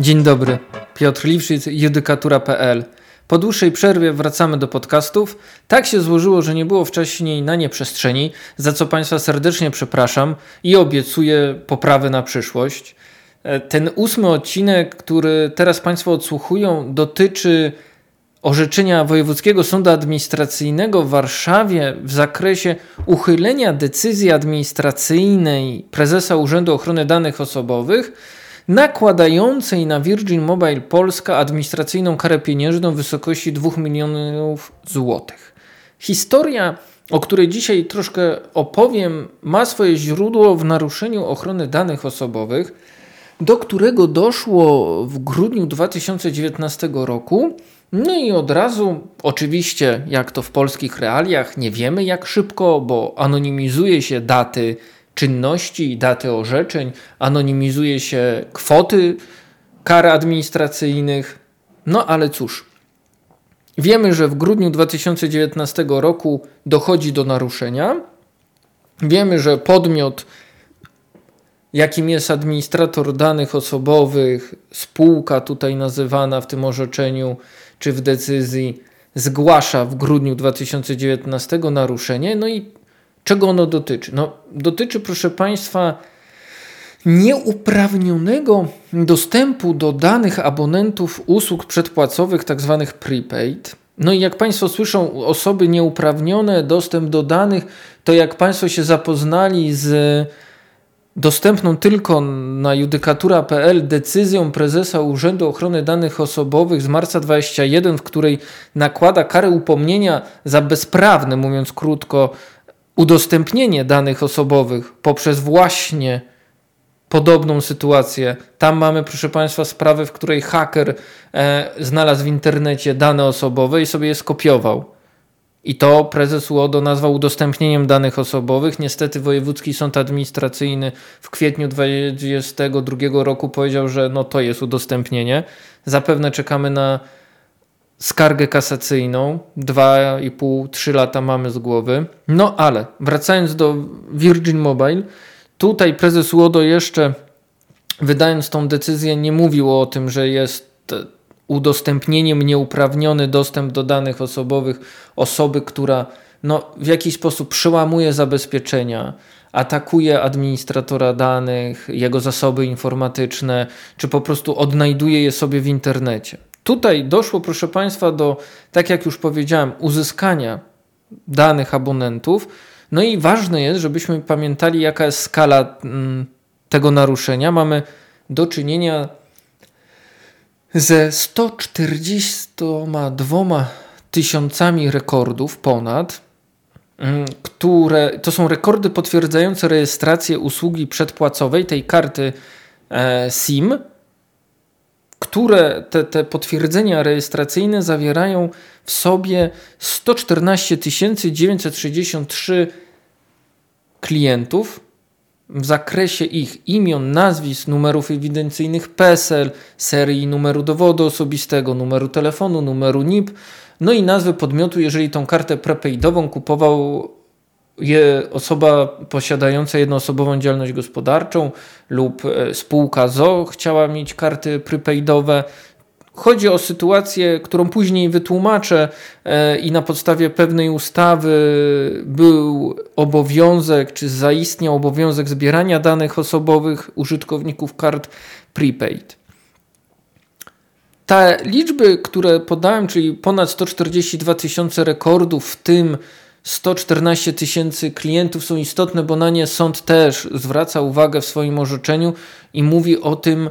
Dzień dobry, Piotr Liwszyc, judykatura.pl. Po dłuższej przerwie wracamy do podcastów. Tak się złożyło, że nie było wcześniej na nie przestrzeni, za co Państwa serdecznie przepraszam i obiecuję poprawy na przyszłość. E, ten ósmy odcinek, który teraz Państwo odsłuchują, dotyczy orzeczenia Wojewódzkiego Sądu Administracyjnego w Warszawie w zakresie uchylenia decyzji administracyjnej prezesa Urzędu Ochrony Danych Osobowych nakładającej na Virgin Mobile Polska administracyjną karę pieniężną w wysokości 2 milionów złotych. Historia, o której dzisiaj troszkę opowiem, ma swoje źródło w naruszeniu ochrony danych osobowych, do którego doszło w grudniu 2019 roku. No i od razu, oczywiście, jak to w polskich realiach, nie wiemy jak szybko, bo anonimizuje się daty czynności, daty orzeczeń, anonimizuje się kwoty kar administracyjnych. No ale cóż, wiemy, że w grudniu 2019 roku dochodzi do naruszenia. Wiemy, że podmiot, jakim jest administrator danych osobowych, spółka tutaj nazywana w tym orzeczeniu czy w decyzji, zgłasza w grudniu 2019 naruszenie, no i Czego ono dotyczy? No, dotyczy, proszę Państwa, nieuprawnionego dostępu do danych abonentów usług przedpłacowych, tzw. Tak prepaid. No i jak Państwo słyszą, osoby nieuprawnione, dostęp do danych, to jak Państwo się zapoznali z dostępną tylko na judykatura.pl decyzją prezesa Urzędu Ochrony Danych Osobowych z marca 21, w której nakłada karę upomnienia za bezprawne, mówiąc krótko, udostępnienie danych osobowych poprzez właśnie podobną sytuację. Tam mamy, proszę Państwa, sprawę, w której haker e, znalazł w internecie dane osobowe i sobie je skopiował. I to prezes UODO nazwał udostępnieniem danych osobowych. Niestety Wojewódzki Sąd Administracyjny w kwietniu 2022 roku powiedział, że no to jest udostępnienie. Zapewne czekamy na skargę kasacyjną. Dwa i pół, trzy lata mamy z głowy. No ale wracając do Virgin Mobile, tutaj prezes Łodo jeszcze wydając tą decyzję nie mówił o tym, że jest udostępnieniem nieuprawniony dostęp do danych osobowych osoby, która no, w jakiś sposób przełamuje zabezpieczenia, atakuje administratora danych, jego zasoby informatyczne, czy po prostu odnajduje je sobie w internecie. Tutaj doszło, proszę Państwa, do, tak jak już powiedziałem, uzyskania danych abonentów. No i ważne jest, żebyśmy pamiętali, jaka jest skala mm, tego naruszenia. Mamy do czynienia ze 142 tysiącami rekordów ponad, mm, które to są rekordy potwierdzające rejestrację usługi przedpłacowej tej karty e, SIM które te, te potwierdzenia rejestracyjne zawierają w sobie 114 963 klientów w zakresie ich imion, nazwisk, numerów ewidencyjnych PESEL, serii numeru dowodu osobistego, numeru telefonu, numeru NIP, no i nazwy podmiotu, jeżeli tą kartę prepaidową kupował je osoba posiadająca jednoosobową działalność gospodarczą lub e, spółka ZO chciała mieć karty prepaidowe. Chodzi o sytuację, którą później wytłumaczę e, i na podstawie pewnej ustawy był obowiązek, czy zaistniał obowiązek zbierania danych osobowych użytkowników kart prepaid. Te liczby, które podałem, czyli ponad 142 tysiące rekordów, w tym 114 tysięcy klientów są istotne, bo na nie sąd też zwraca uwagę w swoim orzeczeniu i mówi o tym,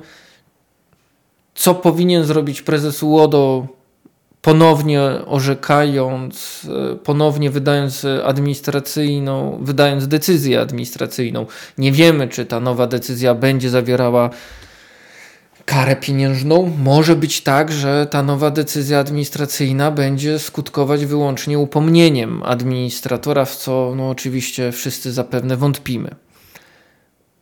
co powinien zrobić prezes UODO, ponownie orzekając, ponownie wydając administracyjną, wydając decyzję administracyjną. Nie wiemy, czy ta nowa decyzja będzie zawierała karę pieniężną. Może być tak, że ta nowa decyzja administracyjna będzie skutkować wyłącznie upomnieniem administratora, w co no, oczywiście wszyscy zapewne wątpimy.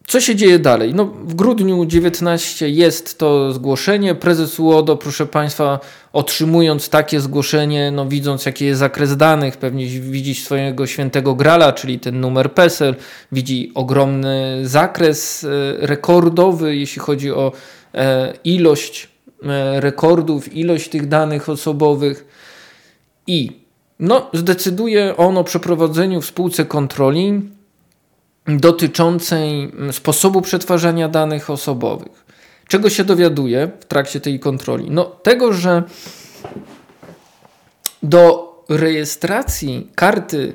Co się dzieje dalej? No, w grudniu 19 jest to zgłoszenie. Prezes UODO, proszę Państwa, otrzymując takie zgłoszenie, no, widząc jaki jest zakres danych, pewnie widzi swojego świętego grala, czyli ten numer PESEL, widzi ogromny zakres e, rekordowy, jeśli chodzi o ilość e, rekordów, ilość tych danych osobowych i no, zdecyduje on o przeprowadzeniu w spółce kontroli dotyczącej sposobu przetwarzania danych osobowych. Czego się dowiaduje w trakcie tej kontroli? No, tego, że do rejestracji karty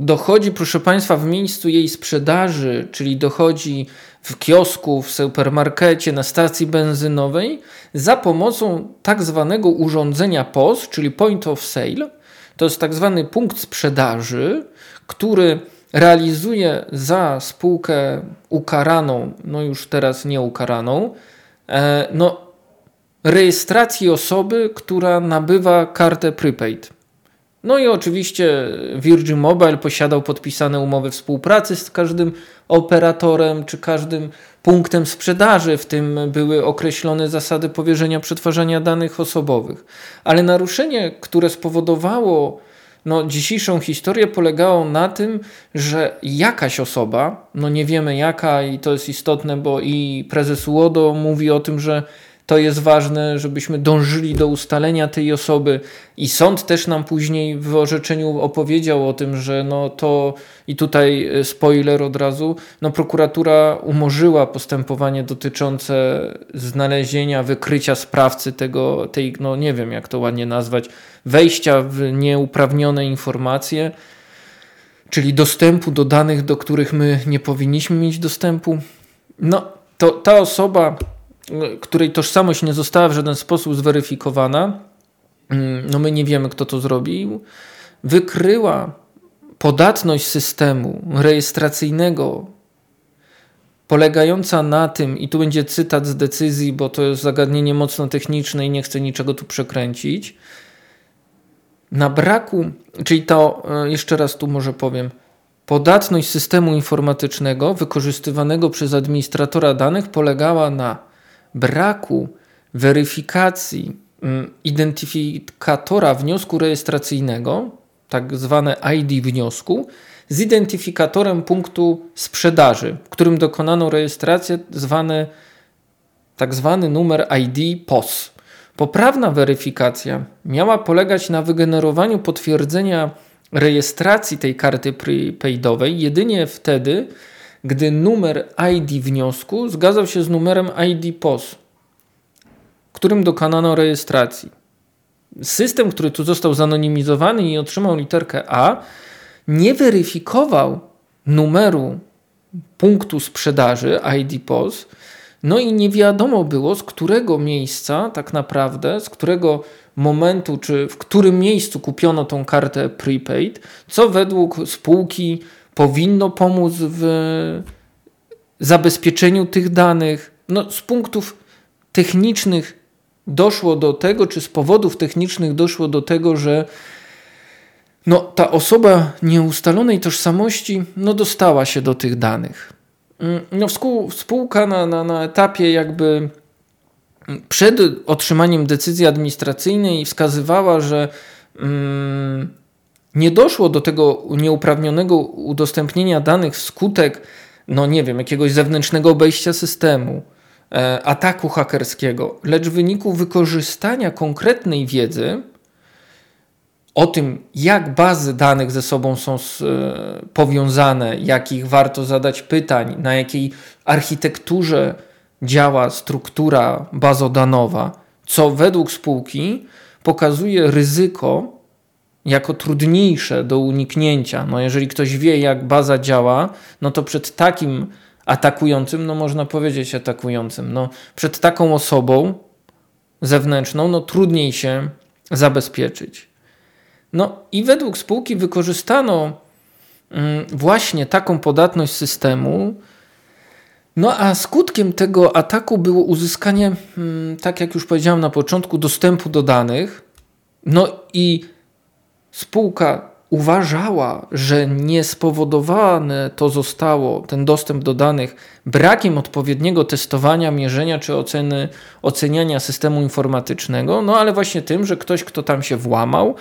dochodzi, proszę Państwa, w miejscu jej sprzedaży, czyli dochodzi w kiosku, w supermarkecie, na stacji benzynowej, za pomocą tak zwanego urządzenia POS, czyli Point of Sale. To jest tak zwany punkt sprzedaży, który realizuje za spółkę ukaraną, no już teraz nie ukaraną, e, no, rejestracji osoby, która nabywa kartę prepaid. No i oczywiście Virgin Mobile posiadał podpisane umowy współpracy z każdym operatorem czy każdym punktem sprzedaży, w tym były określone zasady powierzenia przetwarzania danych osobowych. Ale naruszenie, które spowodowało no, dzisiejszą historię, polegało na tym, że jakaś osoba, no nie wiemy jaka, i to jest istotne, bo i prezes UODO mówi o tym, że to jest ważne, żebyśmy dążyli do ustalenia tej osoby i sąd też nam później w orzeczeniu opowiedział o tym, że no to i tutaj e, spoiler od razu, no prokuratura umorzyła postępowanie dotyczące znalezienia, wykrycia sprawcy tego, tej, no nie wiem jak to ładnie nazwać, wejścia w nieuprawnione informacje, czyli dostępu do danych, do których my nie powinniśmy mieć dostępu. No to ta osoba której tożsamość nie została w żaden sposób zweryfikowana, mm, no my nie wiemy, kto to zrobił, wykryła podatność systemu rejestracyjnego polegająca na tym, i tu będzie cytat z decyzji, bo to jest zagadnienie mocno techniczne i nie chcę niczego tu przekręcić, na braku, czyli to e, jeszcze raz tu może powiem, podatność systemu informatycznego wykorzystywanego przez administratora danych polegała na braku weryfikacji mm, identyfikatora wniosku rejestracyjnego, tak zwane ID wniosku, z identyfikatorem punktu sprzedaży, w którym dokonano rejestrację, zwany tak zwany numer ID POS. Poprawna weryfikacja miała polegać na wygenerowaniu potwierdzenia rejestracji tej karty prepaidowej jedynie wtedy, gdy numer ID wniosku zgadzał się z numerem ID POS, którym dokonano rejestracji. System, który tu został zanonimizowany i otrzymał literkę A, nie weryfikował numeru punktu sprzedaży ID POS, no i nie wiadomo było, z którego miejsca tak naprawdę, z którego momentu, czy w którym miejscu kupiono tą kartę prepaid, co według spółki powinno pomóc w zabezpieczeniu tych danych. No, z punktów technicznych doszło do tego, czy z powodów technicznych doszło do tego, że no, ta osoba nieustalonej tożsamości no, dostała się do tych danych. Mm, no, spółka na, na, na etapie jakby przed otrzymaniem decyzji administracyjnej wskazywała, że mm, nie doszło do tego nieuprawnionego udostępnienia danych wskutek, no nie wiem, jakiegoś zewnętrznego obejścia systemu, e, ataku hakerskiego, lecz w wyniku wykorzystania konkretnej wiedzy o tym, jak bazy danych ze sobą są e, powiązane, jakich warto zadać pytań, na jakiej architekturze działa struktura bazodanowa, co według spółki pokazuje ryzyko jako trudniejsze do uniknięcia. No jeżeli ktoś wie, jak baza działa, no to przed takim atakującym, no można powiedzieć atakującym, no przed taką osobą zewnętrzną, no trudniej się zabezpieczyć. No i według spółki wykorzystano mm, właśnie taką podatność systemu, no a skutkiem tego ataku było uzyskanie, mm, tak jak już powiedziałem na początku, dostępu do danych. No i spółka uważała, że niespowodowane to zostało, ten dostęp do danych, brakiem odpowiedniego testowania, mierzenia czy oceny, oceniania systemu informatycznego, no ale właśnie tym, że ktoś, kto tam się włamał,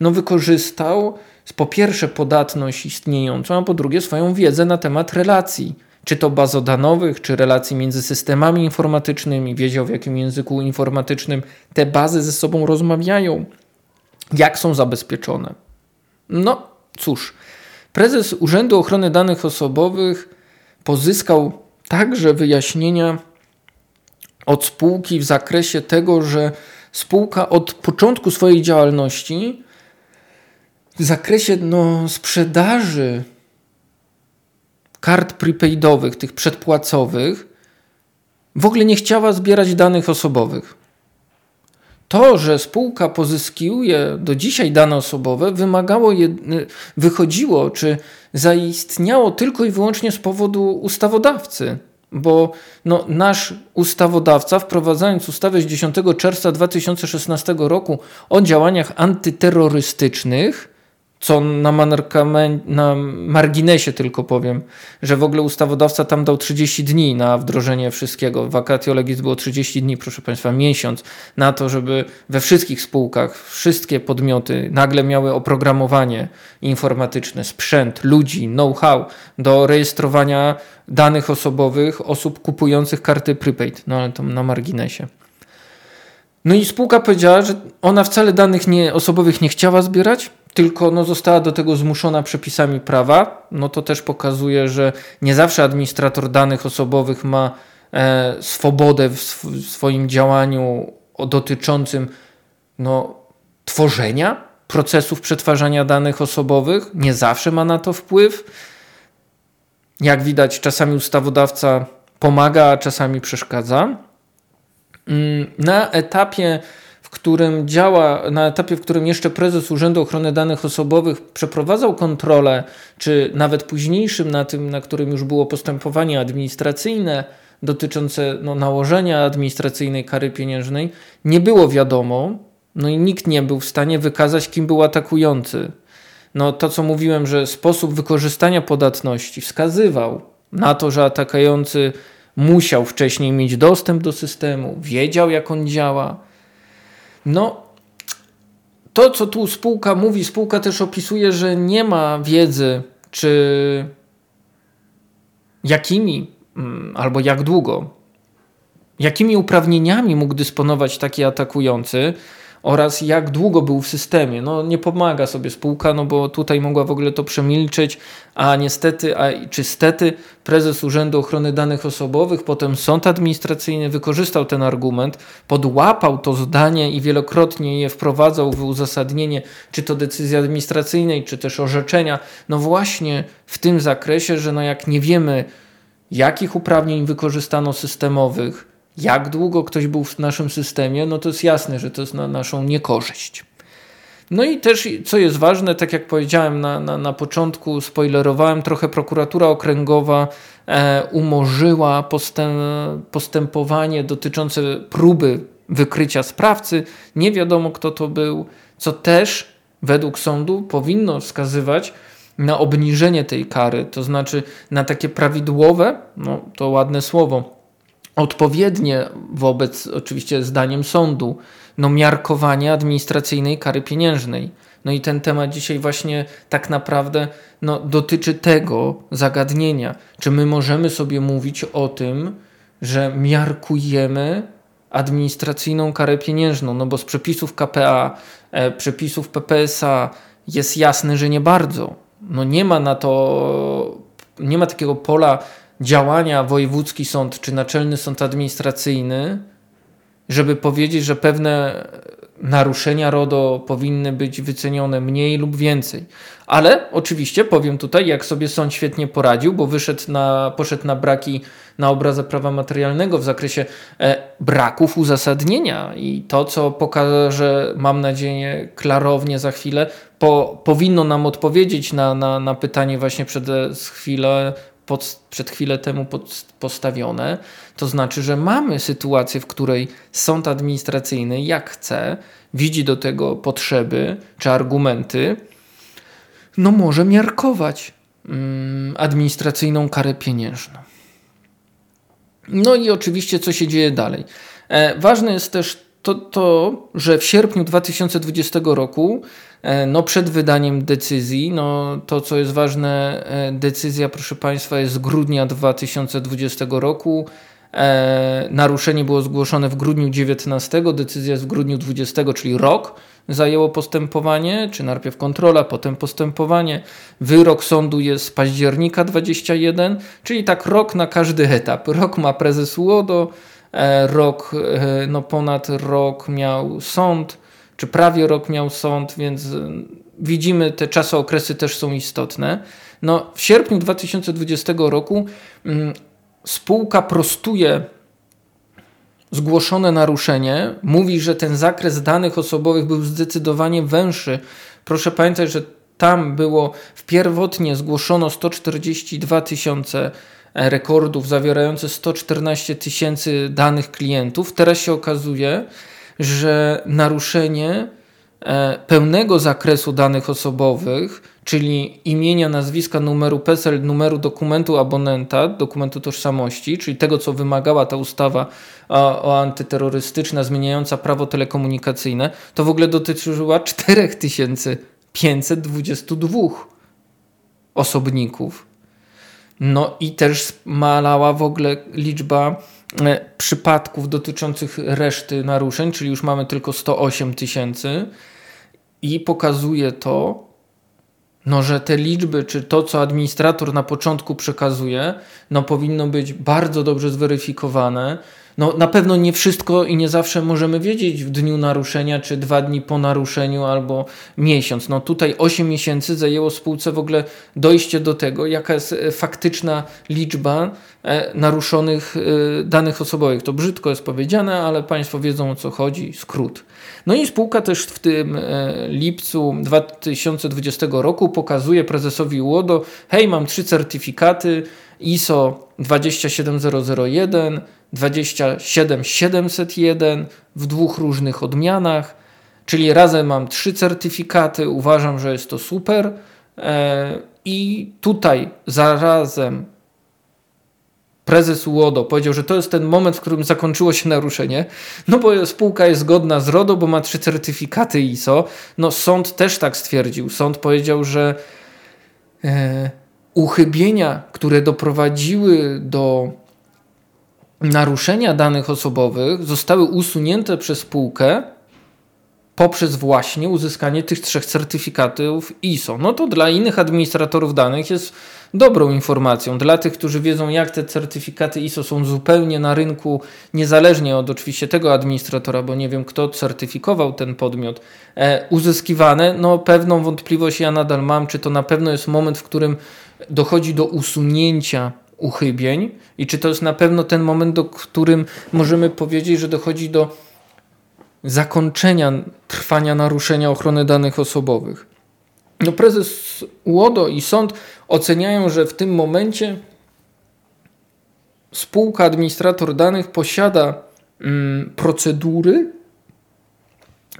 no wykorzystał po pierwsze podatność istniejącą, a po drugie swoją wiedzę na temat relacji czy to bazodanowych, czy relacji między systemami informatycznymi, wiedział w jakim języku informatycznym te bazy ze sobą rozmawiają, jak są zabezpieczone. No cóż, prezes Urzędu Ochrony Danych Osobowych pozyskał także wyjaśnienia od spółki w zakresie tego, że spółka od początku swojej działalności w zakresie no, sprzedaży kart prepaidowych, tych przedpłacowych, w ogóle nie chciała zbierać danych osobowych. To, że spółka pozyskuje do dzisiaj dane osobowe, wymagało, wychodziło czy zaistniało tylko i wyłącznie z powodu ustawodawcy. Bo no, nasz ustawodawca, wprowadzając ustawę z 10 czerwca 2016 roku o działaniach antyterrorystycznych, co na, na marginesie tylko powiem, że w ogóle ustawodawca tam dał 30 dni na wdrożenie wszystkiego. Vacatio legis było 30 dni, proszę Państwa, miesiąc na to, żeby we wszystkich spółkach wszystkie podmioty nagle miały oprogramowanie informatyczne, sprzęt, ludzi, know-how do rejestrowania danych osobowych osób kupujących karty prepaid. No ale to na marginesie. No i spółka powiedziała, że ona wcale danych nie, osobowych nie chciała zbierać, tylko no, została do tego zmuszona przepisami prawa. No to też pokazuje, że nie zawsze administrator danych osobowych ma e, swobodę w, w, swoim działaniu dotyczącym no, tworzenia procesów przetwarzania danych osobowych. Nie zawsze ma na to wpływ. Jak widać, czasami ustawodawca pomaga, a czasami przeszkadza. Mm, na etapie w którym działa, na etapie, w którym jeszcze prezes Urzędu Ochrony Danych Osobowych przeprowadzał kontrolę, czy nawet późniejszym na tym, na którym już było postępowanie administracyjne dotyczące no, nałożenia administracyjnej kary pieniężnej, nie było wiadomo, no i nikt nie był w stanie wykazać, kim był atakujący. No to, co mówiłem, że sposób wykorzystania podatności wskazywał na to, że atakujący musiał wcześniej mieć dostęp do systemu, wiedział, jak on działa, no, to co tu spółka mówi, spółka też opisuje, że nie ma wiedzy, czy jakimi mm, albo jak długo, jakimi uprawnieniami mógł dysponować taki atakujący, oraz jak długo był w systemie. No nie pomaga sobie spółka, no bo tutaj mogła w ogóle to przemilczeć, a niestety, a czy stety prezes Urzędu Ochrony Danych Osobowych, potem sąd administracyjny wykorzystał ten argument, podłapał to zdanie i wielokrotnie je wprowadzał w uzasadnienie, czy to decyzji administracyjnej, czy też orzeczenia, no właśnie w tym zakresie, że no jak nie wiemy, jakich uprawnień wykorzystano systemowych, jak długo ktoś był w naszym systemie, no to jest jasne, że to jest na naszą niekorzyść. No i też, co jest ważne, tak jak powiedziałem na, na, na początku, spoilerowałem trochę, prokuratura okręgowa e, umorzyła postęp, postępowanie dotyczące próby wykrycia sprawcy. Nie wiadomo, kto to był, co też według sądu powinno wskazywać na obniżenie tej kary, to znaczy na takie prawidłowe, no to ładne słowo, odpowiednie wobec, oczywiście zdaniem sądu, no miarkowania administracyjnej kary pieniężnej. No i ten temat dzisiaj właśnie tak naprawdę no, dotyczy tego zagadnienia. Czy my możemy sobie mówić o tym, że miarkujemy administracyjną karę pieniężną? No bo z przepisów KPA, e, przepisów PPSA jest jasne, że nie bardzo. No nie ma na to, nie ma takiego pola działania wojewódzki sąd czy naczelny sąd administracyjny, żeby powiedzieć, że pewne naruszenia RODO powinny być wycenione mniej lub więcej. Ale oczywiście powiem tutaj, jak sobie sąd świetnie poradził, bo wyszedł na, poszedł na braki na obrazę prawa materialnego w zakresie e, braków uzasadnienia i to, co pokaże, mam nadzieję, klarownie za chwilę, po, powinno nam odpowiedzieć na, na, na pytanie właśnie przed chwilę pod, przed chwilę temu pod, postawione, to znaczy, że mamy sytuację, w której sąd administracyjny, jak chce, widzi do tego potrzeby czy argumenty, no może miarkować mm, administracyjną karę pieniężną. No i oczywiście, co się dzieje dalej. E, ważne jest też to, to, że w sierpniu 2020 roku E, no przed wydaniem decyzji, no to co jest ważne, e, decyzja proszę Państwa jest z grudnia 2020 roku. E, naruszenie było zgłoszone w grudniu 19, decyzja jest w grudniu 20, czyli rok zajęło postępowanie, czy najpierw kontrola, potem postępowanie. Wyrok sądu jest z października 21, czyli tak rok na każdy etap. Rok ma prezes UODO, rok, no ponad rok miał sąd, czy prawie rok miał sąd, więc y, widzimy, te czasy okresy też są istotne. No, w sierpniu 2020 roku mm, spółka prostuje zgłoszone naruszenie, mówi, że ten zakres danych osobowych był zdecydowanie węższy. Proszę pamiętać, że tam było pierwotnie zgłoszono 142 tysiące e, rekordów zawierające 114 tysięcy danych klientów. Teraz się okazuje, że naruszenie e, pełnego zakresu danych osobowych, czyli imienia, nazwiska, numeru PESEL, numeru dokumentu abonenta, dokumentu tożsamości, czyli tego, co wymagała ta ustawa o, antyterrorystyczna zmieniająca prawo telekomunikacyjne, to w ogóle dotyczyła 4522 osobników. No i też malała w ogóle liczba E, przypadków dotyczących reszty naruszeń, czyli już mamy tylko 108 tysięcy. I pokazuje to, no, że te liczby, czy to, co administrator na początku przekazuje, no, powinno być bardzo dobrze zweryfikowane, no, na pewno nie wszystko i nie zawsze możemy wiedzieć w dniu naruszenia, czy dwa dni po naruszeniu, albo miesiąc. No tutaj 8 miesięcy zajęło spółce w ogóle dojście do tego, jaka jest e, faktyczna liczba e, naruszonych e, danych osobowych. To brzydko jest powiedziane, ale Państwo wiedzą o co chodzi, skrót. No i spółka też w tym lipcu 2020 roku pokazuje prezesowi UODO, hej, mam trzy certyfikaty ISO 27001, 27701 w dwóch różnych odmianach, czyli razem mam trzy certyfikaty, uważam, że jest to super. E, I tutaj zarazem prezes UODO powiedział, że to jest ten moment, w którym zakończyło się naruszenie, no bo spółka jest zgodna z RODO, bo ma trzy certyfikaty ISO. No sąd też tak stwierdził. Sąd powiedział, że e, uchybienia, które doprowadziły do naruszenia danych osobowych zostały usunięte przez spółkę poprzez właśnie uzyskanie tych trzech certyfikatów ISO. No to dla innych administratorów danych jest dobrą informacją. Dla tych, którzy wiedzą, jak te certyfikaty ISO są zupełnie na rynku, niezależnie od oczywiście tego administratora, bo nie wiem, kto certyfikował ten podmiot, e, uzyskiwane, no pewną wątpliwość ja nadal mam, czy to na pewno jest moment, w którym dochodzi do usunięcia uchybień i czy to jest na pewno ten moment, do którym możemy powiedzieć, że dochodzi do zakończenia trwania naruszenia ochrony danych osobowych. No prezes UODO i sąd oceniają, że w tym momencie spółka administrator danych posiada mm, procedury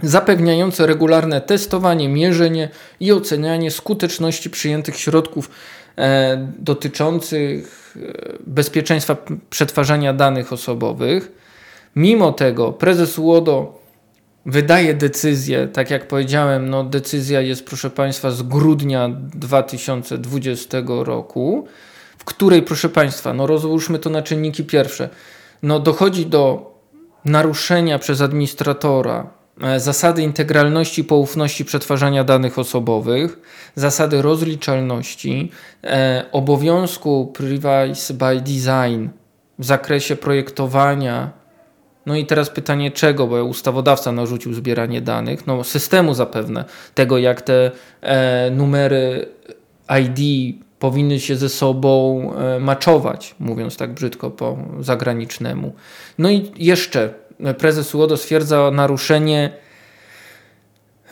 zapewniające regularne testowanie, mierzenie i ocenianie skuteczności przyjętych środków e, dotyczących e, bezpieczeństwa przetwarzania danych osobowych. Mimo tego prezes UODO wydaje decyzję, tak jak powiedziałem, no decyzja jest proszę Państwa z grudnia 2020 roku, w której proszę Państwa, no rozłóżmy to na czynniki pierwsze, no dochodzi do naruszenia przez administratora zasady integralności, poufności przetwarzania danych osobowych, zasady rozliczalności, e, obowiązku privacy by design w zakresie projektowania. No i teraz pytanie czego, bo ustawodawca narzucił zbieranie danych, no systemu zapewne, tego jak te e, numery ID powinny się ze sobą e, maczować, mówiąc tak brzydko po zagranicznemu. No i jeszcze prezes UODO stwierdza naruszenie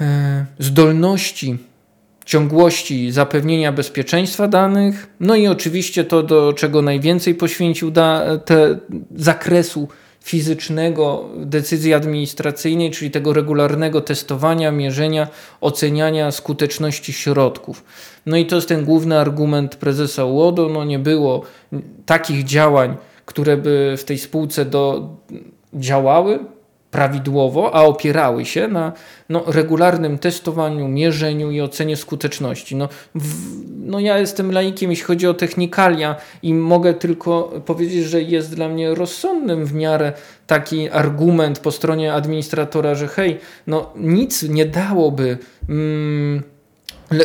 e, zdolności, ciągłości zapewnienia bezpieczeństwa danych, no i oczywiście to, do czego najwięcej poświęcił da, te zakresu fizycznego decyzji administracyjnej, czyli tego regularnego testowania, mierzenia, oceniania skuteczności środków. No i to jest ten główny argument prezesa UODO. No nie było takich działań, które by w tej spółce do, działały, prawidłowo, a opierały się na no, regularnym testowaniu, mierzeniu i ocenie skuteczności. No, w, no ja jestem laikiem, jeśli chodzi o technikalia i mogę tylko powiedzieć, że jest dla mnie rozsądnym w miarę taki argument po stronie administratora, że hej, no nic nie dałoby... Mm,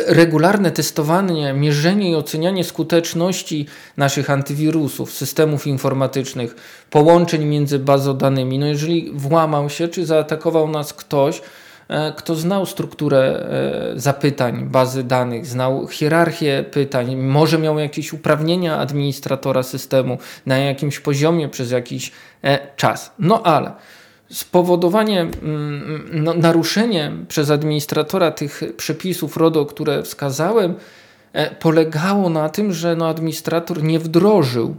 regularne testowanie, mierzenie i ocenianie skuteczności naszych antywirusów, systemów informatycznych, połączeń między bazodanymi. No jeżeli włamał się, czy zaatakował nas ktoś, e, kto znał strukturę e, zapytań, bazy danych, znał hierarchię pytań, może miał jakieś uprawnienia administratora systemu na jakimś poziomie przez jakiś e, czas. No ale spowodowanie, mm, no, naruszenie przez administratora tych przepisów RODO, które wskazałem, e, polegało na tym, że no, administrator nie wdrożył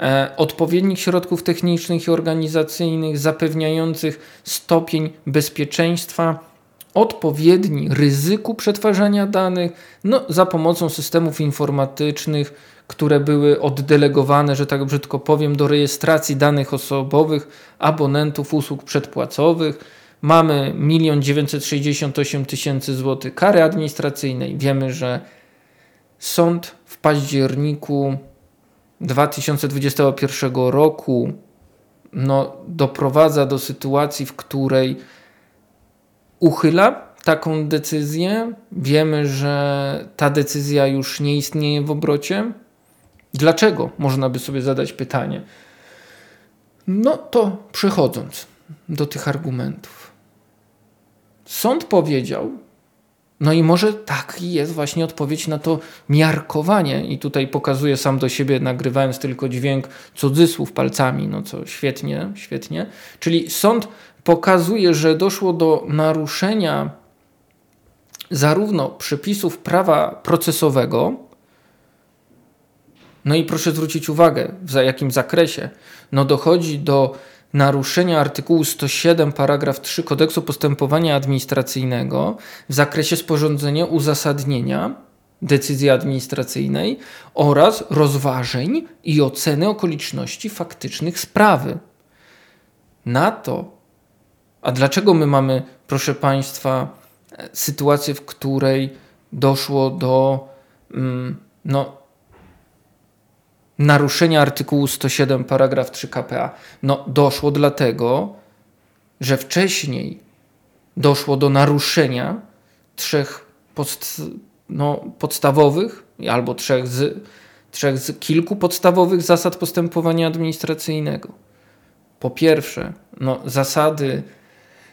e, odpowiednich środków technicznych i organizacyjnych zapewniających stopień bezpieczeństwa odpowiedni ryzyku przetwarzania danych no, za pomocą systemów informatycznych, które były oddelegowane, że tak brzydko powiem, do rejestracji danych osobowych abonentów usług przedpłacowych. Mamy 1 968 tysięcy złotych kary administracyjnej. Wiemy, że sąd w październiku 2021 roku no, doprowadza do sytuacji, w której uchyla taką decyzję. Wiemy, że ta decyzja już nie istnieje w obrocie. Dlaczego? Można by sobie zadać pytanie. No to przechodząc do tych argumentów. Sąd powiedział, no i może tak jest właśnie odpowiedź na to miarkowanie. I tutaj pokazuję sam do siebie, nagrywając tylko dźwięk cudzysłów palcami, no co świetnie, świetnie. Czyli sąd pokazuje, że doszło do naruszenia zarówno przepisów prawa procesowego, no i proszę zwrócić uwagę, w jakim zakresie. No dochodzi do naruszenia artykułu 107 paragraf 3 kodeksu postępowania administracyjnego w zakresie sporządzenia uzasadnienia decyzji administracyjnej oraz rozważeń i oceny okoliczności faktycznych sprawy. Na to, a dlaczego my mamy, proszę Państwa, sytuację, w której doszło do mm, no, naruszenia artykułu 107 paragraf 3 KPA? No doszło dlatego, że wcześniej doszło do naruszenia trzech podst no, podstawowych albo trzech z, trzech z kilku podstawowych zasad postępowania administracyjnego. Po pierwsze, no, zasady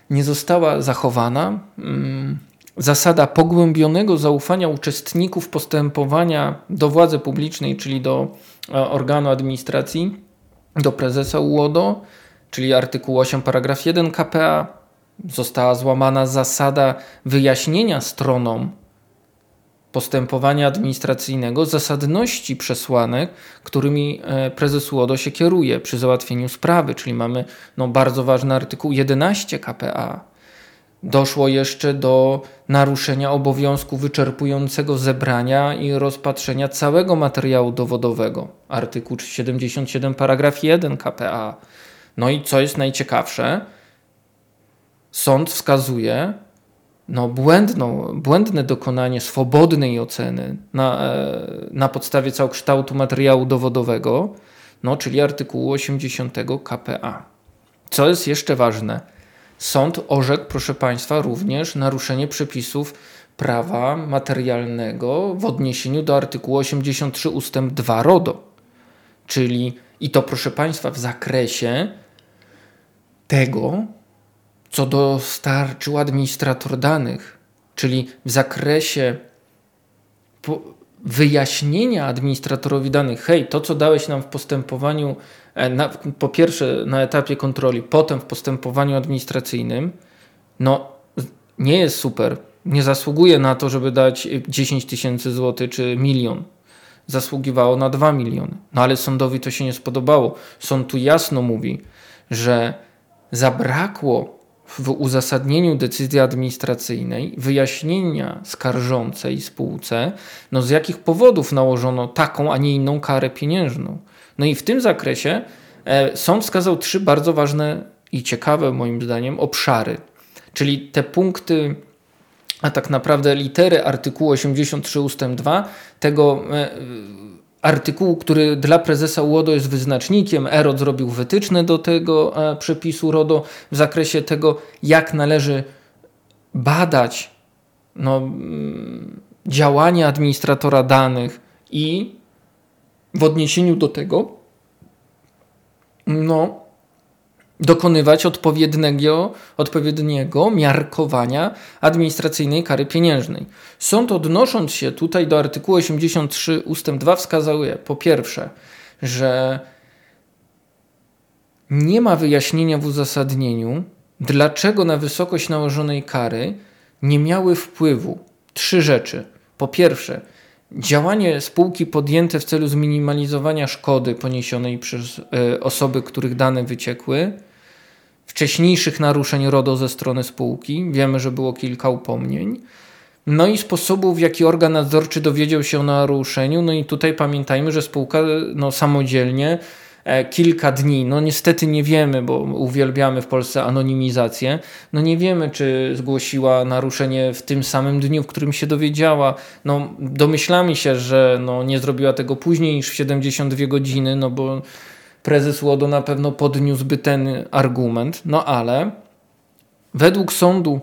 nie została zachowana. Mm, zasada pogłębionego zaufania uczestników postępowania do władzy publicznej, czyli do e, organu administracji, do prezesa UODO, czyli artykuł 8 paragraf 1 KPA, została złamana zasada wyjaśnienia stronom postępowania administracyjnego zasadności przesłanek, którymi e, prezes UODO się kieruje przy załatwieniu sprawy, czyli mamy no, bardzo ważny artykuł 11 KPA, Doszło jeszcze do naruszenia obowiązku wyczerpującego zebrania i rozpatrzenia całego materiału dowodowego. Artykuł 77, paragraf 1 KPA. No i co jest najciekawsze, sąd wskazuje no, błędną, błędne dokonanie swobodnej oceny na, e, na podstawie całokształtu materiału dowodowego, no, czyli artykułu 80 KPA. Co jest jeszcze ważne? Sąd orzekł, proszę Państwa, również naruszenie przepisów prawa materialnego w odniesieniu do artykułu 83 ust. 2 RODO. Czyli i to, proszę Państwa, w zakresie tego, co dostarczył administrator danych, czyli w zakresie wyjaśnienia administratorowi danych, hej, to co dałeś nam w postępowaniu E, na, po pierwsze na etapie kontroli, potem w postępowaniu administracyjnym, no nie jest super. Nie zasługuje na to, żeby dać 10 tysięcy złotych czy milion. Zasługiwało na 2 miliony. No ale sądowi to się nie spodobało. Sąd tu jasno mówi, że zabrakło w uzasadnieniu decyzji administracyjnej wyjaśnienia skarżącej spółce, no z jakich powodów nałożono taką, a nie inną karę pieniężną. No i w tym zakresie e, sąd wskazał trzy bardzo ważne i ciekawe moim zdaniem obszary. Czyli te punkty, a tak naprawdę litery artykułu 83 ust. 2 tego e, artykułu, który dla prezesa UODO jest wyznacznikiem. EROD zrobił wytyczne do tego e, przepisu RODO w zakresie tego, jak należy badać no, działania administratora danych i w odniesieniu do tego no, dokonywać odpowiedniego, odpowiedniego miarkowania administracyjnej kary pieniężnej. Sąd odnosząc się tutaj do artykułu 83 ust. 2 wskazuje po pierwsze, że nie ma wyjaśnienia w uzasadnieniu, dlaczego na wysokość nałożonej kary nie miały wpływu trzy rzeczy. Po pierwsze, działanie spółki podjęte w celu zminimalizowania szkody poniesionej przez y, osoby, których dane wyciekły, wcześniejszych naruszeń RODO ze strony spółki. Wiemy, że było kilka upomnień. No i sposobów, w jaki organ nadzorczy dowiedział się o naruszeniu. No i tutaj pamiętajmy, że spółka no, samodzielnie e, kilka dni, no niestety nie wiemy, bo uwielbiamy w Polsce anonimizację, no nie wiemy, czy zgłosiła naruszenie w tym samym dniu, w którym się dowiedziała. No domyślamy się, że no, nie zrobiła tego później niż w 72 godziny, no bo prezes Łodo na pewno podniósłby ten argument, no ale według sądu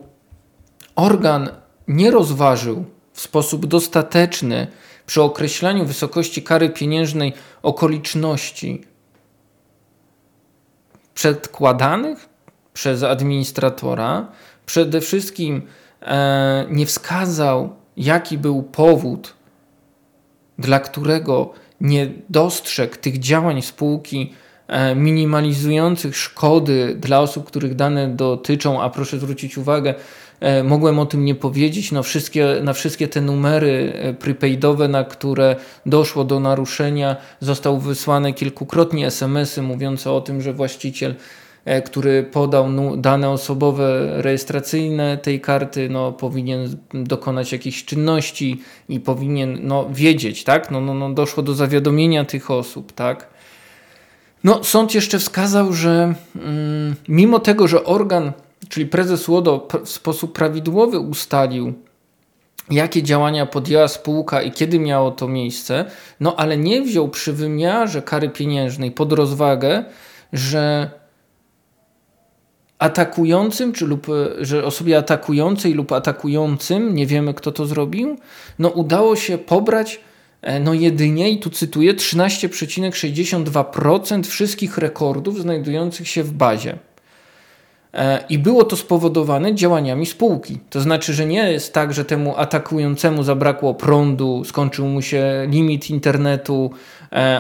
organ nie rozważył w sposób dostateczny przy określaniu wysokości kary pieniężnej okoliczności przedkładanych przez administratora. Przede wszystkim e, nie wskazał, jaki był powód, dla którego nie dostrzegł tych działań spółki e, minimalizujących szkody dla osób, których dane dotyczą, a proszę zwrócić uwagę, e, mogłem o tym nie powiedzieć, no wszystkie, na wszystkie te numery e, prepaidowe, na które doszło do naruszenia, został wysłane kilkukrotnie SMS-y mówiące o tym, że właściciel który podał dane osobowe rejestracyjne tej karty, no, powinien dokonać jakichś czynności i powinien no, wiedzieć, tak? No, no, no, doszło do zawiadomienia tych osób, tak? No, sąd jeszcze wskazał, że mm, mimo tego, że organ, czyli prezes łodo w sposób prawidłowy ustalił, jakie działania podjęła spółka i kiedy miało to miejsce, no ale nie wziął przy wymiarze kary pieniężnej pod rozwagę, że atakującym, czy lub, e, że osobie atakującej lub atakującym, nie wiemy kto to zrobił, no udało się pobrać e, no jedynie, i tu cytuję, 13,62% wszystkich rekordów znajdujących się w bazie. E, I było to spowodowane działaniami spółki. To znaczy, że nie jest tak, że temu atakującemu zabrakło prądu, skończył mu się limit internetu,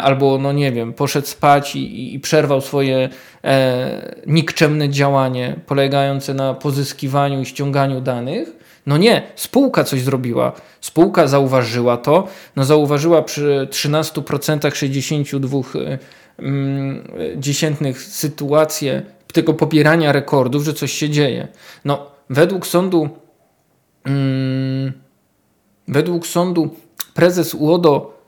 albo, no nie wiem, poszedł spać i, i przerwał swoje e, nikczemne działanie polegające na pozyskiwaniu i ściąganiu danych. No nie, spółka coś zrobiła. Spółka zauważyła to, no zauważyła przy 13% 62 mm, dziesiętnych sytuację tego pobierania rekordów, że coś się dzieje. No, według sądu, mm, według sądu prezes UODO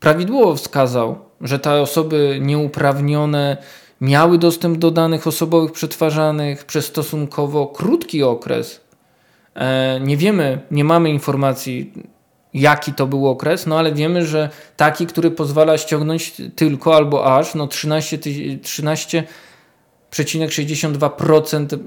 prawidłowo wskazał, że te osoby nieuprawnione miały dostęp do danych osobowych przetwarzanych przez stosunkowo krótki okres. E, nie wiemy, nie mamy informacji, jaki to był okres, no ale wiemy, że taki, który pozwala ściągnąć tylko albo aż no 13, 13 0,62%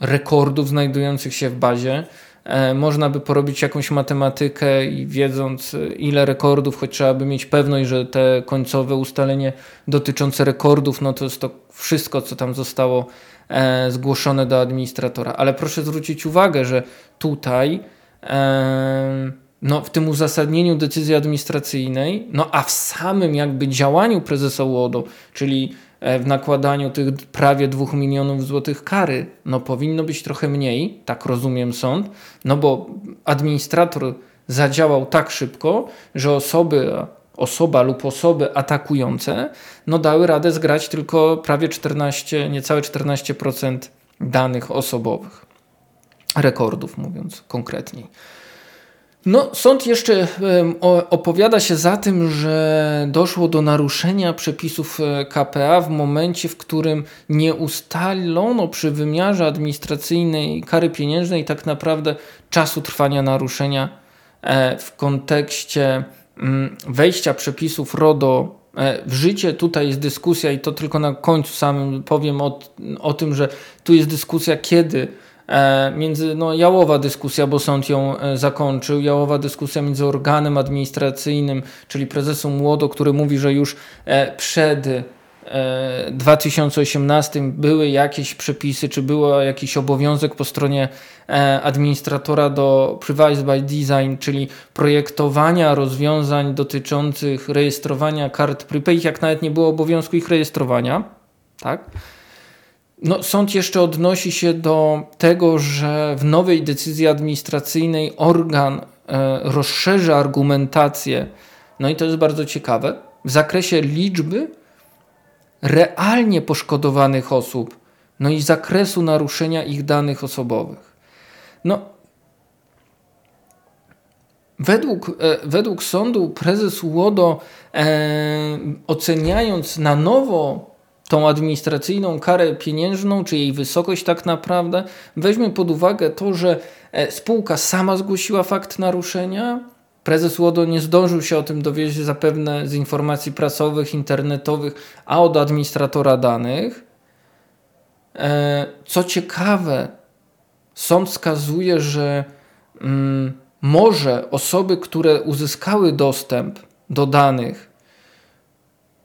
rekordów znajdujących się w bazie. E, można by porobić jakąś matematykę i wiedząc ile rekordów, choć trzeba by mieć pewność, że te końcowe ustalenie dotyczące rekordów, no to jest to wszystko, co tam zostało e, zgłoszone do administratora. Ale proszę zwrócić uwagę, że tutaj e, no, w tym uzasadnieniu decyzji administracyjnej, no a w samym jakby działaniu prezesa UODO, czyli E, w nakładaniu tych prawie 2 milionów złotych kary, no powinno być trochę mniej, tak rozumiem sąd, no bo administrator zadziałał tak szybko, że osoby, osoba lub osoby atakujące no dały radę zgrać tylko prawie 14, niecałe 14% danych osobowych. Rekordów mówiąc konkretniej. No, sąd jeszcze opowiada się za tym, że doszło do naruszenia przepisów e, KPA w momencie, w którym nie ustalono przy wymiarze administracyjnej kary pieniężnej tak naprawdę czasu trwania naruszenia e, w kontekście mm, wejścia przepisów RODO e, w życie. Tutaj jest dyskusja i to tylko na końcu samym powiem o, o tym, że tu jest dyskusja, kiedy między, no, jałowa dyskusja, bo sąd ją e, zakończył, jałowa dyskusja między organem administracyjnym, czyli prezesem Młodo, który mówi, że już e, przed 2018 były jakieś przepisy, czy był jakiś obowiązek po stronie administratora do Privacy by Design, czyli projektowania rozwiązań dotyczących rejestrowania kart prepaid, jak nawet nie było obowiązku ich rejestrowania. Tak? No, sąd jeszcze odnosi się do tego, że w nowej decyzji administracyjnej organ e, rozszerzy argumentację, no i to jest bardzo ciekawe, w zakresie liczby realnie poszkodowanych osób, no i zakresu naruszenia ich danych osobowych. No, według, e, według sądu prezes UODO, e, oceniając na nowo tą administracyjną karę pieniężną, czy jej wysokość tak naprawdę, weźmie pod uwagę to, że e, spółka sama zgłosiła fakt naruszenia. Prezes Łodo nie zdążył się o tym dowiedzieć zapewne z informacji prasowych, internetowych, a od administratora danych. E, co ciekawe, sąd wskazuje, że mm, może osoby, które uzyskały dostęp do danych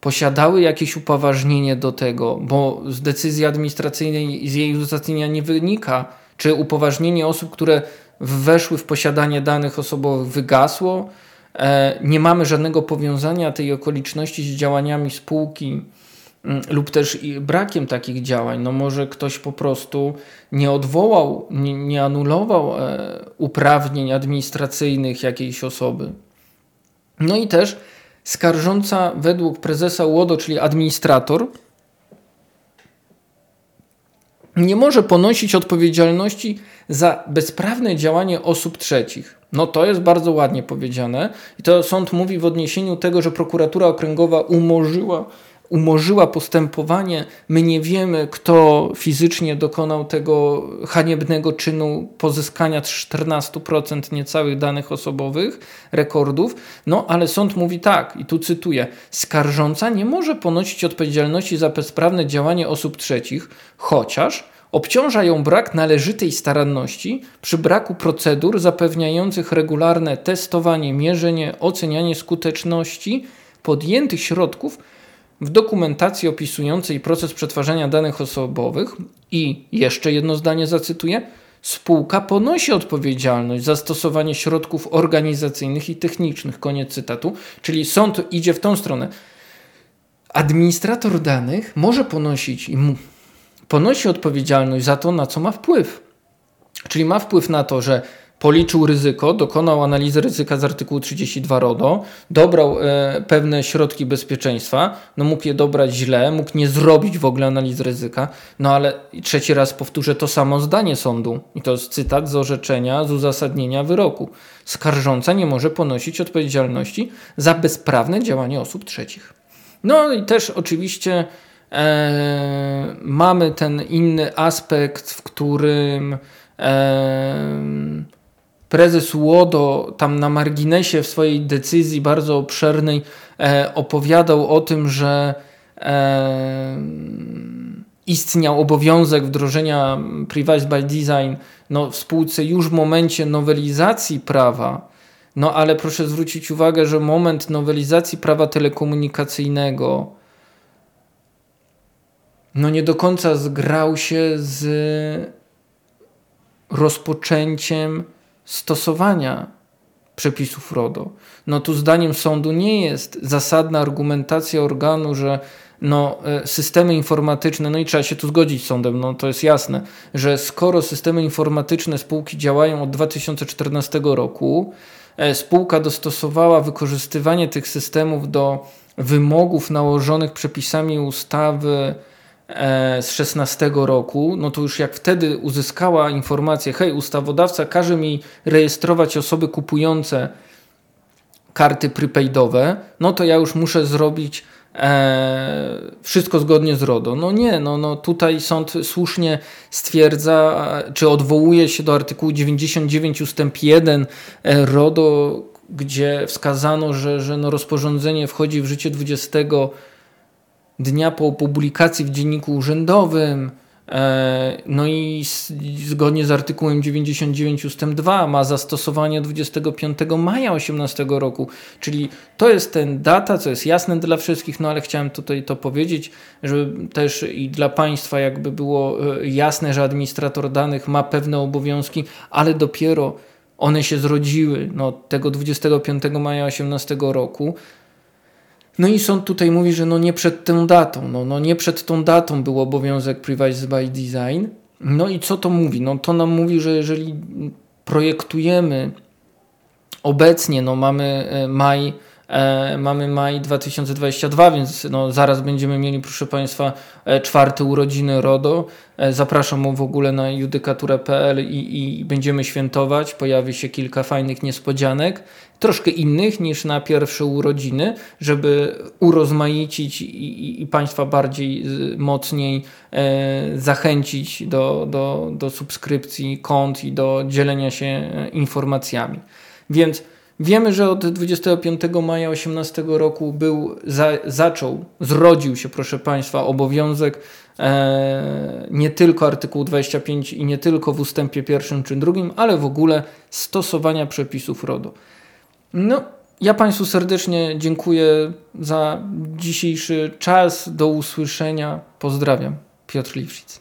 posiadały jakieś upoważnienie do tego, bo z decyzji administracyjnej z jej uzasadnienia nie wynika, czy upoważnienie osób, które weszły w posiadanie danych osobowych wygasło. E, nie mamy żadnego powiązania tej okoliczności z działaniami spółki mm, lub też brakiem takich działań. No może ktoś po prostu nie odwołał, nie, nie anulował e, uprawnień administracyjnych jakiejś osoby. No i też skarżąca według prezesa UODO, czyli administrator, nie może ponosić odpowiedzialności za bezprawne działanie osób trzecich. No to jest bardzo ładnie powiedziane i to sąd mówi w odniesieniu tego, że prokuratura okręgowa umorzyła umorzyła postępowanie. My nie wiemy, kto fizycznie dokonał tego haniebnego czynu pozyskania 14% niecałych danych osobowych, rekordów. No ale sąd mówi tak, i tu cytuję: Skarżąca nie może ponosić odpowiedzialności za bezprawne działanie osób trzecich, chociaż obciąża ją brak należytej staranności przy braku procedur zapewniających regularne testowanie, mierzenie, ocenianie skuteczności podjętych środków w dokumentacji opisującej proces przetwarzania danych osobowych i jeszcze jedno zdanie zacytuję. Spółka ponosi odpowiedzialność za stosowanie środków organizacyjnych i technicznych. Koniec cytatu. Czyli sąd idzie w tą stronę. Administrator danych może ponosić i ponosi odpowiedzialność za to, na co ma wpływ. Czyli ma wpływ na to, że policzył ryzyko, dokonał analizy ryzyka z artykułu 32 RODO, dobrał e, pewne środki bezpieczeństwa, no mógł je dobrać źle, mógł nie zrobić w ogóle analizy ryzyka, no ale trzeci raz powtórzę to samo zdanie sądu i to jest cytat z orzeczenia, z uzasadnienia wyroku. Skarżąca nie może ponosić odpowiedzialności za bezprawne działanie osób trzecich. No i też oczywiście e, mamy ten inny aspekt, w którym e, prezes Łodo tam na marginesie w swojej decyzji bardzo obszernej e, opowiadał o tym, że e, istniał obowiązek wdrożenia Privacy by Design no, w spółce już w momencie nowelizacji prawa. No ale proszę zwrócić uwagę, że moment nowelizacji prawa telekomunikacyjnego no nie do końca zgrał się z rozpoczęciem stosowania przepisów RODO. No tu zdaniem sądu nie jest zasadna argumentacja organu, że no, e, systemy informatyczne, no i trzeba się tu zgodzić z sądem, no to jest jasne, że skoro systemy informatyczne spółki działają od 2014 roku, e, spółka dostosowała wykorzystywanie tych systemów do wymogów nałożonych przepisami ustawy z 16 roku, no to już jak wtedy uzyskała informację, hej, ustawodawca każe mi rejestrować osoby kupujące karty prepaidowe, no to ja już muszę zrobić e, wszystko zgodnie z RODO. No nie, no, no tutaj sąd słusznie stwierdza, czy odwołuje się do artykułu 99 ustęp 1 e, RODO, gdzie wskazano, że, że no rozporządzenie wchodzi w życie 20 dnia po publikacji w dzienniku urzędowym, E, no i zgodnie z artykułem 99 ust. 2 ma zastosowanie 25 maja 18 roku, czyli to jest ten data, co jest jasne dla wszystkich, no ale chciałem tutaj to powiedzieć, żeby też i dla Państwa jakby było e, jasne, że administrator danych ma pewne obowiązki, ale dopiero one się zrodziły no, tego 25 maja 18 roku. No i sąd tutaj mówi, że no nie przed tą datą, no, no nie przed tą datą był obowiązek Privacy by Design. No i co to mówi? No to nam mówi, że jeżeli projektujemy obecnie, no mamy e, maj mamy maj 2022, więc no, zaraz będziemy mieli, proszę Państwa, e, czwarte urodziny RODO. E, zapraszam w ogóle na judykaturę.pl i, i będziemy świętować. Pojawi się kilka fajnych niespodzianek, troszkę innych niż na pierwsze urodziny, żeby urozmaicić i, i, i Państwa bardziej mocniej e, zachęcić do, do, do subskrypcji kont i do dzielenia się informacjami. Więc Wiemy, że od 25 maja 18 roku był, za, zaczął, zrodził się, proszę Państwa, obowiązek e, nie tylko artykuł 25 i nie tylko w ustępie pierwszym czy drugim, ale w ogóle stosowania przepisów RODO. No, ja Państwu serdecznie dziękuję za dzisiejszy czas. Do usłyszenia. Pozdrawiam. Piotr Liwszyc.